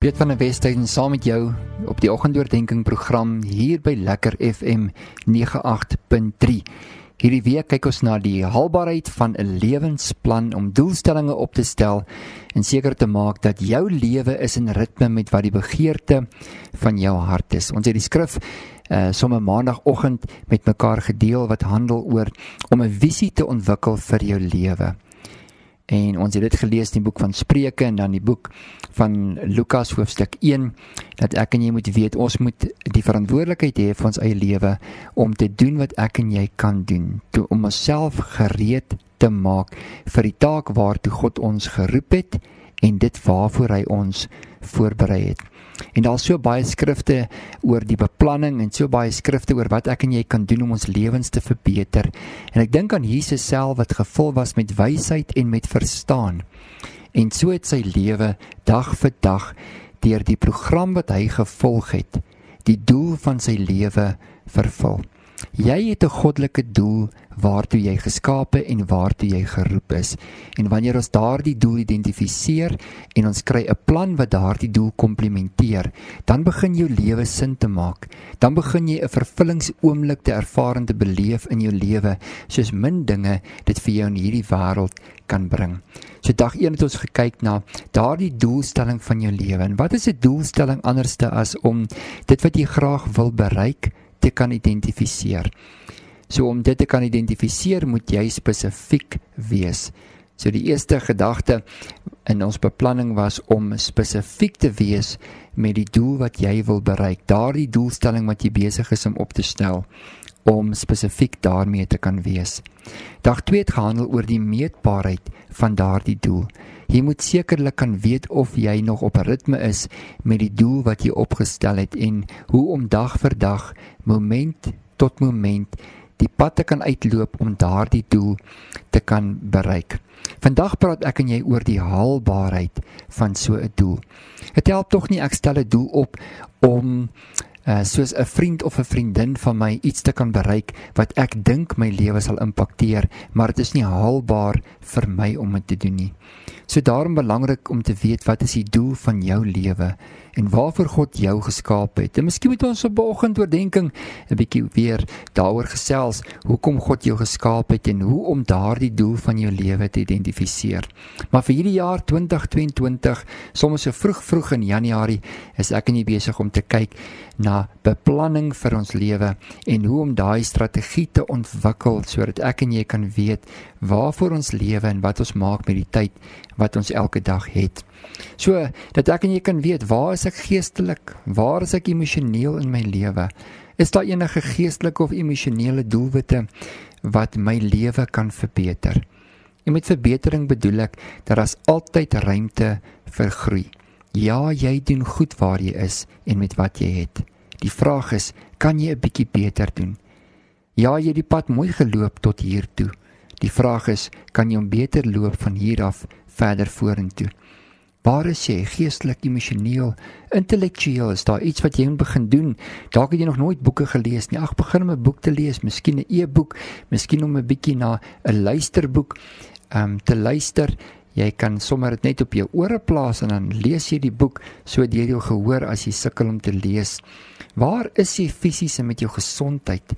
Piet van der Westhuizen saam met jou op die oggendoordenkings program hier by Lekker FM 98.3. Hierdie week kyk ons na die haalbaarheid van 'n lewensplan om doelstellings op te stel en seker te maak dat jou lewe is in ritme met wat die begeerte van jou hart is. Ons het die skrif uh sommer maandagooggend met mekaar gedeel wat handel oor om 'n visie te ontwikkel vir jou lewe. En ons het dit gelees in die boek van Spreuke en dan die boek van Lukas hoofstuk 1 dat ek en jy moet weet ons moet die verantwoordelikheid hê vir ons eie lewe om te doen wat ek en jy kan doen, toe om onsself gereed te maak vir die taak waartoe God ons geroep het en dit waarvoor hy ons voorberei het. En daar's so baie skrifte oor die beplanning en so baie skrifte oor wat ek en jy kan doen om ons lewens te verbeter. En ek dink aan Jesus self wat gevul was met wysheid en met verstaan. En so het sy lewe dag vir dag deur die program wat hy gevolg het, die doel van sy lewe vervul. Jy het 'n goddelike doel waartoe jy geskape en waartoe jy geroep is. En wanneer ons daardie doel identifiseer en ons kry 'n plan wat daardie doel komplementeer, dan begin jou lewe sin te maak. Dan begin jy 'n vervullingsoomblik te ervaar en te beleef in jou lewe, soos min dinge dit vir jou in hierdie wêreld kan bring. So dag 1 het ons gekyk na daardie doelstelling van jou lewe. En wat is 'n doelstelling anderste as om dit wat jy graag wil bereik te kan identifiseer. So om dit te kan identifiseer, moet jy spesifiek wees. So die eerste gedagte in ons beplanning was om spesifiek te wees met die doel wat jy wil bereik. Daardie doelstelling wat jy besig is om op te stel om spesifiek daarmee te kan wees. Dag 2 het gehandel oor die meetbaarheid van daardie doel. Jy moet sekerlik kan weet of jy nog op 'n ritme is met die doel wat jy opgestel het en hoe om dag vir dag, moment tot moment die pad te kan uitloop om daardie doel te kan bereik. Vandag praat ek en jy oor die haalbaarheid van so 'n doel. Dit help tog nie ek stel 'n doel op om uh, soos 'n vriend of 'n vriendin van my iets te kan bereik wat ek dink my lewe sal impakteer, maar dit is nie haalbaar vir my om dit te doen nie. So daarom belangrik om te weet wat is die doel van jou lewe en waarvoor God jou geskaap het. En miskien moet ons 'n oggend oordenking 'n bietjie weer daaroor gesels hoekom God jou geskaap het en hoe om daardie doel van jou lewe te identifiseer. Maar vir hierdie jaar 2022, soms so vroeg vroeg in Januarie, is ek en jy besig om te kyk na beplanning vir ons lewe en hoe om daai strategie te ontwikkel sodat ek en jy kan weet waarvoor ons lewe en wat ons maak met die tyd wat ons elke dag het. So dat ek en jy kan weet waar is ek geestelik? Waar is ek emosioneel in my lewe? Is daar enige geestelike of emosionele doelwitte wat my lewe kan verbeter? En met verbetering bedoel ek dat daar altyd ruimte vir groei. Ja, jy doen goed waar jy is en met wat jy het. Die vraag is, kan jy 'n bietjie beter doen? Ja, jy het die pad mooi geloop tot hier toe. Die vraag is, kan jy hom beter loop van hier af verder vorentoe? Waar is jy geestelik, emosioneel, intellektueel? Is daar iets wat jy moet begin doen? Dalk het jy nog nooit boeke gelees nie. Ag, begin om 'n boek te lees, miskien 'n e-boek, miskien om 'n bietjie na 'n luisterboek um, te luister. Jy kan sommer dit net op jou ore plaas en dan lees jy die boek so deur jou gehoor as jy sukkel om te lees. Waar is jy fisies en met jou gesondheid?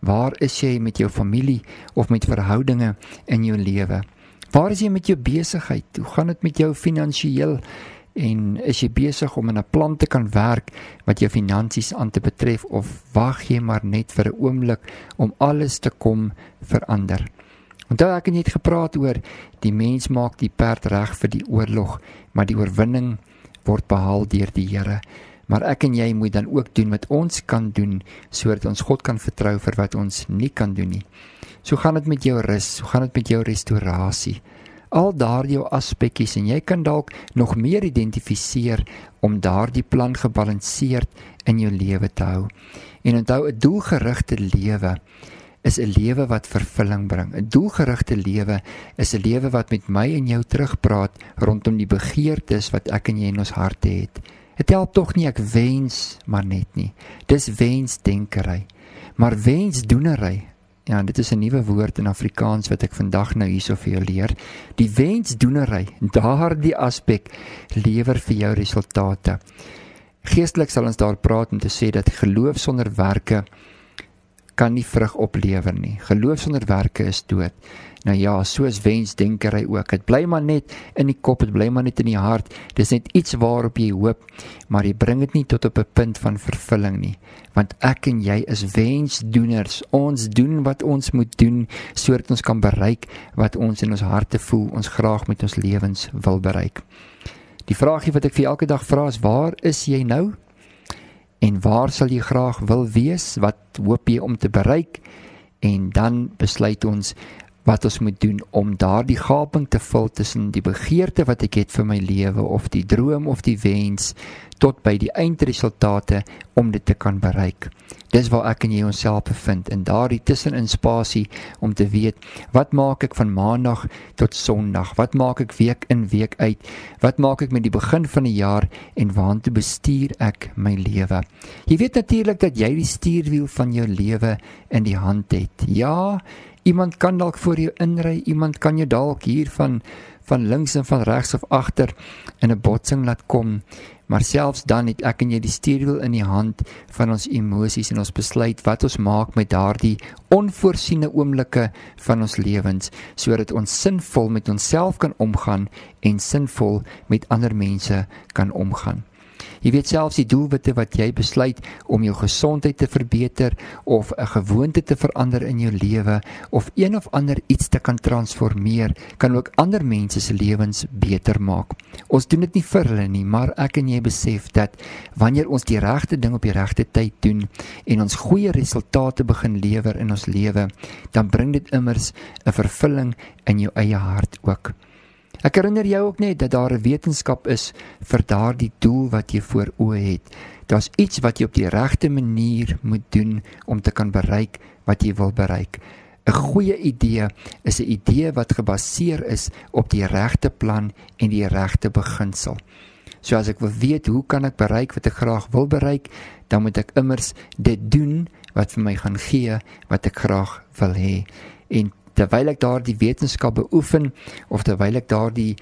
Waar is jy met jou familie of met verhoudinge in jou lewe? Waar is jy met jou besigheid? Hoe gaan dit met jou finansiëel? En is jy besig om in 'n plan te kan werk wat jou finansies aan te betref of wag jy maar net vir 'n oomblik om alles te kom verander? Onthou ek het net gepraat oor die mens maak die perd reg vir die oorlog, maar die oorwinning word behaal deur die Here. Maar ek en jy moet dan ook doen wat ons kan doen sodat ons God kan vertrou vir wat ons nie kan doen nie. So gaan dit met jou rus, so gaan dit met jou restaurasie. Al daardie aspekte en jy kan dalk nog meer identifiseer om daardie plan gebalanseerd in jou lewe te hou. En onthou 'n doelgerigte lewe is 'n lewe wat vervulling bring. 'n Doelgerigte lewe is 'n lewe wat met my en jou terugpraat rondom die begeertes wat ek en jy in ons harte het. Dit help tog nie ek wens maar net nie. Dis wensdenkery. Maar wensdoenery Ja, dit is 'n nuwe woord in Afrikaans wat ek vandag nou hierso vir jou leer. Die wensdoenery, daardie aspek lewer vir jou resultate. Geestelik sal ons daar praat om te sê dat geloof sonder werke kan nie vrug oplewer nie. Geloof sonder werke is dood. Nou ja, soos wensdenkery ook. Dit bly maar net in die kop, dit bly maar net in die hart. Dis net iets waarop jy hoop, maar jy bring dit nie tot op 'n punt van vervulling nie. Want ek en jy is wensdoeners. Ons doen wat ons moet doen sodat ons kan bereik wat ons in ons harte voel ons graag met ons lewens wil bereik. Die vraagie wat ek vir elke dag vra is: Waar is jy nou? En waar sal jy graag wil wees? Wat hoop jy om te bereik? En dan besluit ons wat ons moet doen om daardie gaping te vul tussen die begeerte wat ek het vir my lewe of die droom of die wens tot by die eindresultate om dit te kan bereik. Dis waar ek en jy onsself bevind in daardie tussenin spasie om te weet wat maak ek van maandag tot sonderdag? Wat maak ek week in week uit? Wat maak ek met die begin van die jaar en waartoe bestuur ek my lewe? Jy weet natuurlik dat jy die stuurwiel van jou lewe in die hand het. Ja, Iemand kan dalk voor jou inry, iemand kan jou dalk hier van van links en van regs of agter in 'n botsing laat kom. Maar selfs dan het ek en jy die stuurwiel in die hand van ons emosies en ons besluit wat ons maak met daardie onvoorsiene oomblikke van ons lewens sodat ons sinvol met onsself kan omgaan en sinvol met ander mense kan omgaan. Jy weet selfs die doelwitte wat jy besluit om jou gesondheid te verbeter of 'n gewoonte te verander in jou lewe of een of ander iets te kan transformeer, kan ook ander mense se lewens beter maak. Ons doen dit nie vir hulle nie, maar ek en jy besef dat wanneer ons die regte ding op die regte tyd doen en ons goeie resultate begin lewer in ons lewe, dan bring dit immers 'n vervulling in jou eie hart ook. Ek herinner jou ook net dat daar 'n wetenskap is vir daardie doel wat jy voor oë het. Daar's iets wat jy op die regte manier moet doen om te kan bereik wat jy wil bereik. 'n Goeie idee is 'n idee wat gebaseer is op die regte plan en die regte beginsel. So as ek wil weet hoe kan ek bereik wat ek graag wil bereik, dan moet ek immers dit doen wat vir my gaan gee wat ek graag wil hê. En terwyl ek daardie wetenskap beoefen of terwyl ek daardie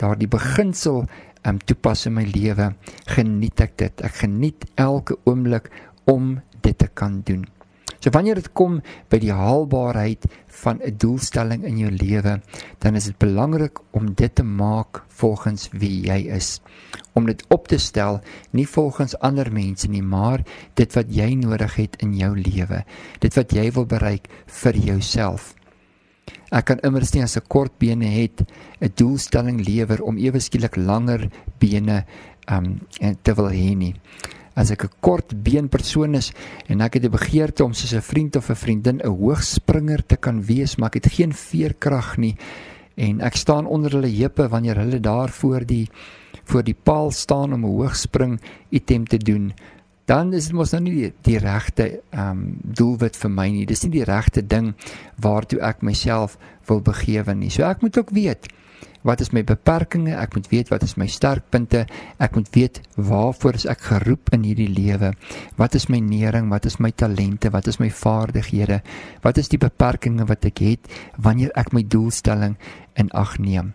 daardie beginsel um, toepas in my lewe, geniet ek dit. Ek geniet elke oomblik om dit te kan doen. So wanneer dit kom by die haalbaarheid van 'n doelstelling in jou lewe, dan is dit belangrik om dit te maak volgens wie jy is. Om dit op te stel nie volgens ander mense nie, maar dit wat jy nodig het in jou lewe, dit wat jy wil bereik vir jouself. Ek kan immers nie as 'n kort bene het 'n doelstelling lewer om ewe skielik langer bene um te wil hê nie. As ek 'n kort been persoon is en ek het 'n begeerte om soos 'n vriend of 'n vriendin 'n hoogspringer te kan wees, maar ek het geen veerkrag nie en ek staan onder hulle heupe wanneer hulle daar voor die voor die paal staan om 'n hoogspring item te doen, dan is dit mos nou nie die, die regte ehm um, doelwit vir my nie. Dis nie die regte ding waartoe ek myself wil begewe nie. So ek moet ook weet wat is my beperkings? Ek moet weet wat is my sterkpunte? Ek moet weet waarvoor is ek geroep in hierdie lewe? Wat is my nering? Wat is my talente? Wat is my vaardighede? Wat is die beperkings wat ek het wanneer ek my doelstelling in ag neem?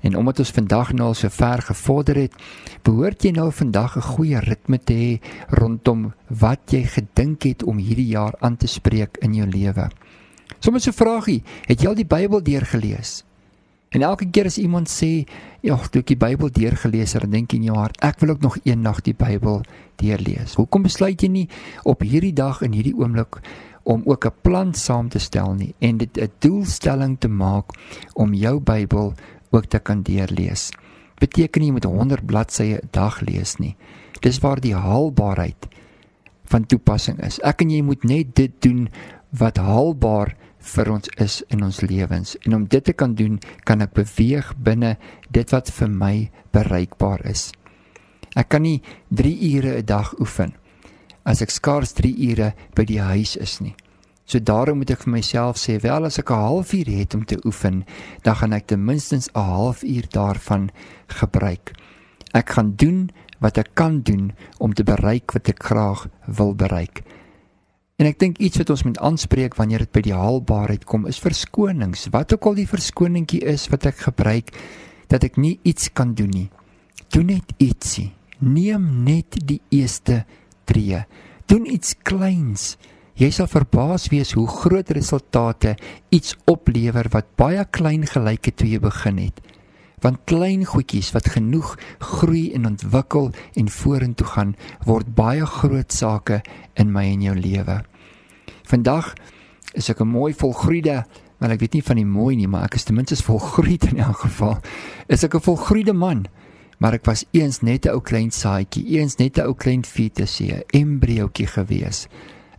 En omdat ons vandag nou al so ver gevorder het, behoort jy nou vandag 'n goeie ritme te hê rondom wat jy gedink het om hierdie jaar aan te spreek in jou lewe. Sommige so vragie, het jy al die Bybel deurgelees? En elke keer as iemand sê, "Ja, toe ek die Bybel deurgelees het, dink in jou hart, ek wil ook nog eendag die Bybel deurlees." Hoekom besluit jy nie op hierdie dag en hierdie oomblik om ook 'n plan saam te stel nie en dit 'n doelstelling te maak om jou Bybel ook te kan deurlees. Beteken nie jy moet 100 bladsye 'n dag lees nie. Dis waar die haalbaarheid van toepassing is. Ek en jy moet net dit doen wat haalbaar vir ons is in ons lewens. En om dit te kan doen, kan ek beweeg binne dit wat vir my bereikbaar is. Ek kan nie 3 ure 'n dag oefen as ek skaars 3 ure by die huis is nie. So daarom moet ek vir myself sê, wel as ek 'n halfuur het om te oefen, dan gaan ek ten minste 'n halfuur daarvan gebruik. Ek gaan doen wat ek kan doen om te bereik wat ek graag wil bereik. En ek dink iets wat ons moet aanspreek wanneer dit by die haalbaarheid kom is verskonings. Wat ook al die verskoningkie is wat ek gebruik dat ek nie iets kan doen nie. Doen net ietsie. Neem net die eerste tree. Doen iets kleins. Jy sal verbaas wees hoe groot resultate iets oplewer wat baie klein gelyk het toe jy begin het want klein goedjies wat genoeg groei en ontwikkel en vorentoe gaan word baie groot sake in my en jou lewe. Vandag is ek 'n mooi volgroeide, maar ek weet nie van die mooi nie, maar ek is ten minste volgroeid in elk geval. Is ek 'n volgroeide man? Maar ek was eens net 'n ou klein saadjie, eens net 'n ou klein fetusie, 'n embriootjie gewees.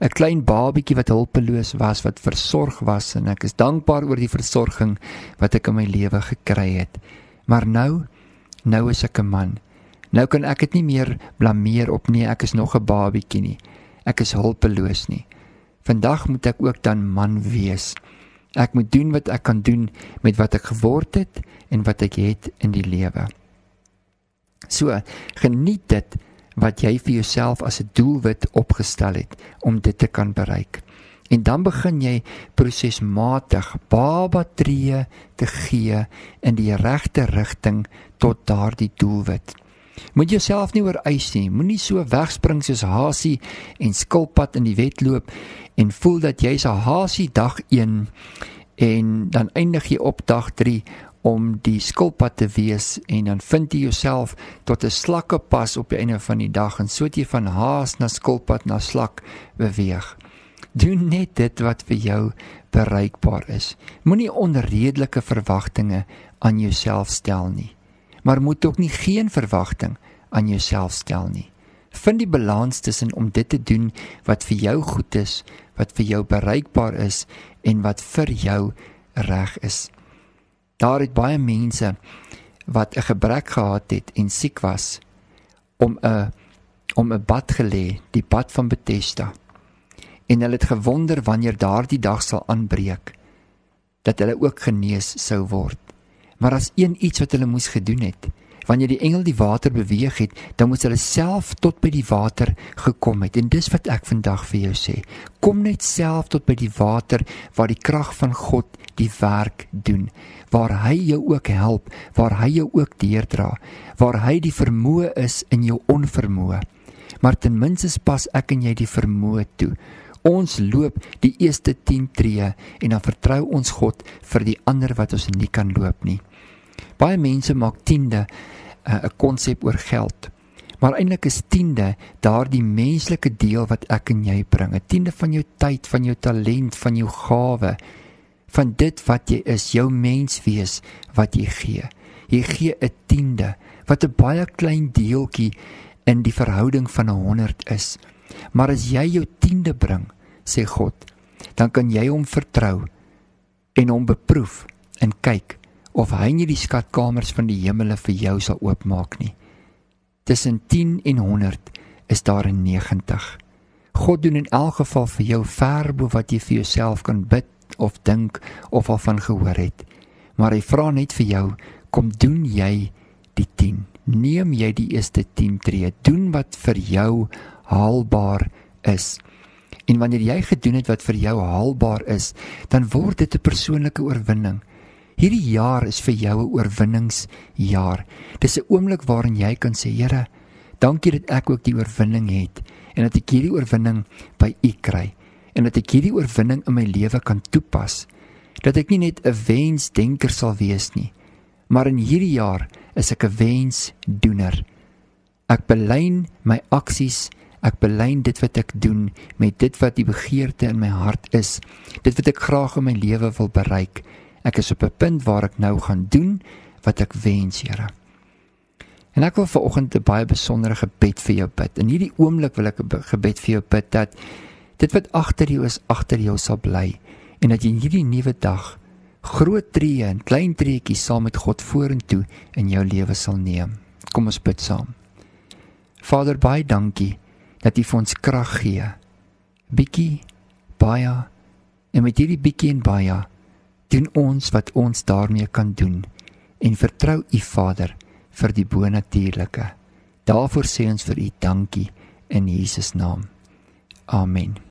'n Klein babietjie wat hulpeloos was, wat versorg was en ek is dankbaar oor die versorging wat ek in my lewe gekry het. Maar nou, nou is ek 'n man. Nou kan ek dit nie meer blameer op nee, ek is nog 'n babietjie nie. Ek is hulpeloos nie. Vandag moet ek ook dan man wees. Ek moet doen wat ek kan doen met wat ek geword het en wat ek het in die lewe. So, geniet dit wat jy vir jouself as 'n doelwit opgestel het om dit te kan bereik. En dan begin jy prosesmatig baba tree te gee in die regte rigting tot daardie doelwit. Moet jouself nie oorwys nie. Moenie so wegspring soos hasie en skilpad in die wedloop en voel dat jy's 'n hasie dag 1 en dan eindig jy op dag 3 om die skilpad te wees en dan vind jy jouself tot 'n slakke pas op die einde van die dag en so het jy van haas na skilpad na slak beweeg. Doen net dit wat vir jou bereikbaar is. Moenie onredelike verwagtinge aan jouself stel nie. Maar moet ook nie geen verwagting aan jouself stel nie. Vind die balans tussen om dit te doen wat vir jou goed is, wat vir jou bereikbaar is en wat vir jou reg is. Daar het baie mense wat 'n gebrek gehad het en siek was om 'n om 'n bad gelê, die bad van Bethesda en hulle het gewonder wanneer daardie dag sal aanbreek dat hulle ook genees sou word. Maar as een iets wat hulle moes gedoen het, wanneer die engel die water beweeg het, dan moes hulle self tot by die water gekom het. En dis wat ek vandag vir jou sê. Kom net self tot by die water waar die krag van God die werk doen, waar hy jou ook help, waar hy jou ook deurdra, waar hy die vermoë is in jou onvermoë. Maar ten minste pas ek en jy die vermoë toe Ons loop die eerste 10 tree en dan vertrou ons God vir die ander wat ons nie kan loop nie. Baie mense maak tiende eh, 'n uh, konsep oor geld. Maar eintlik is tiende daardie menslike deel wat ek en jy bring. 'n Tiende van jou tyd, van jou talent, van jou gawe, van dit wat jy is, jou menswees wat jy gee. Jy gee 'n tiende wat 'n baie klein deeltjie in die verhouding van 'n 100 is. Maar as jy jou tiende bring, sê God, dan kan jy hom vertrou en hom beproef en kyk of hy nie die skatkamers van die hemele vir jou sal oopmaak nie. Tussen 10 en 100 is daar 'n 90. God doen in elk geval vir jou ver bo wat jy vir jouself kan bid of dink of al van gehoor het. Maar hy vra net vir jou, kom doen jy die 10. Neem jy die eerste 10 tree. Doen wat vir jou haalbaar is. En wanneer jy gedoen het wat vir jou haalbaar is, dan word dit 'n persoonlike oorwinning. Hierdie jaar is vir jou 'n oorwinningsjaar. Dis 'n oomblik waarin jy kan sê, Here, dankie dat ek ook die oorwinning het en dat ek hierdie oorwinning by U kry en dat ek hierdie oorwinning in my lewe kan toepas. Dat ek nie net 'n wensdenker sal wees nie, maar in hierdie jaar is ek 'n wensdoener. Ek belyn my aksies Ek belyn dit wat ek doen met dit wat die begeerte in my hart is. Dit wat ek graag in my lewe wil bereik. Ek is op 'n punt waar ek nou gaan doen wat ek wens, Here. En ek wil vanoggend 'n baie besondere gebed vir jou bid. In hierdie oomblik wil ek 'n gebed vir jou bid dat dit wat agter jou is, agter jou sal bly en dat jy hierdie nuwe dag groot tree en klein treetjies saam met God vorentoe in jou lewe sal neem. Kom ons bid saam. Vader, baie dankie dat U vir ons krag gee. Bietjie baie en met hierdie bietjie en baie doen ons wat ons daarmee kan doen en vertrou U Vader vir die bonatuurlike. Daarvoor sê ons vir U dankie in Jesus naam. Amen.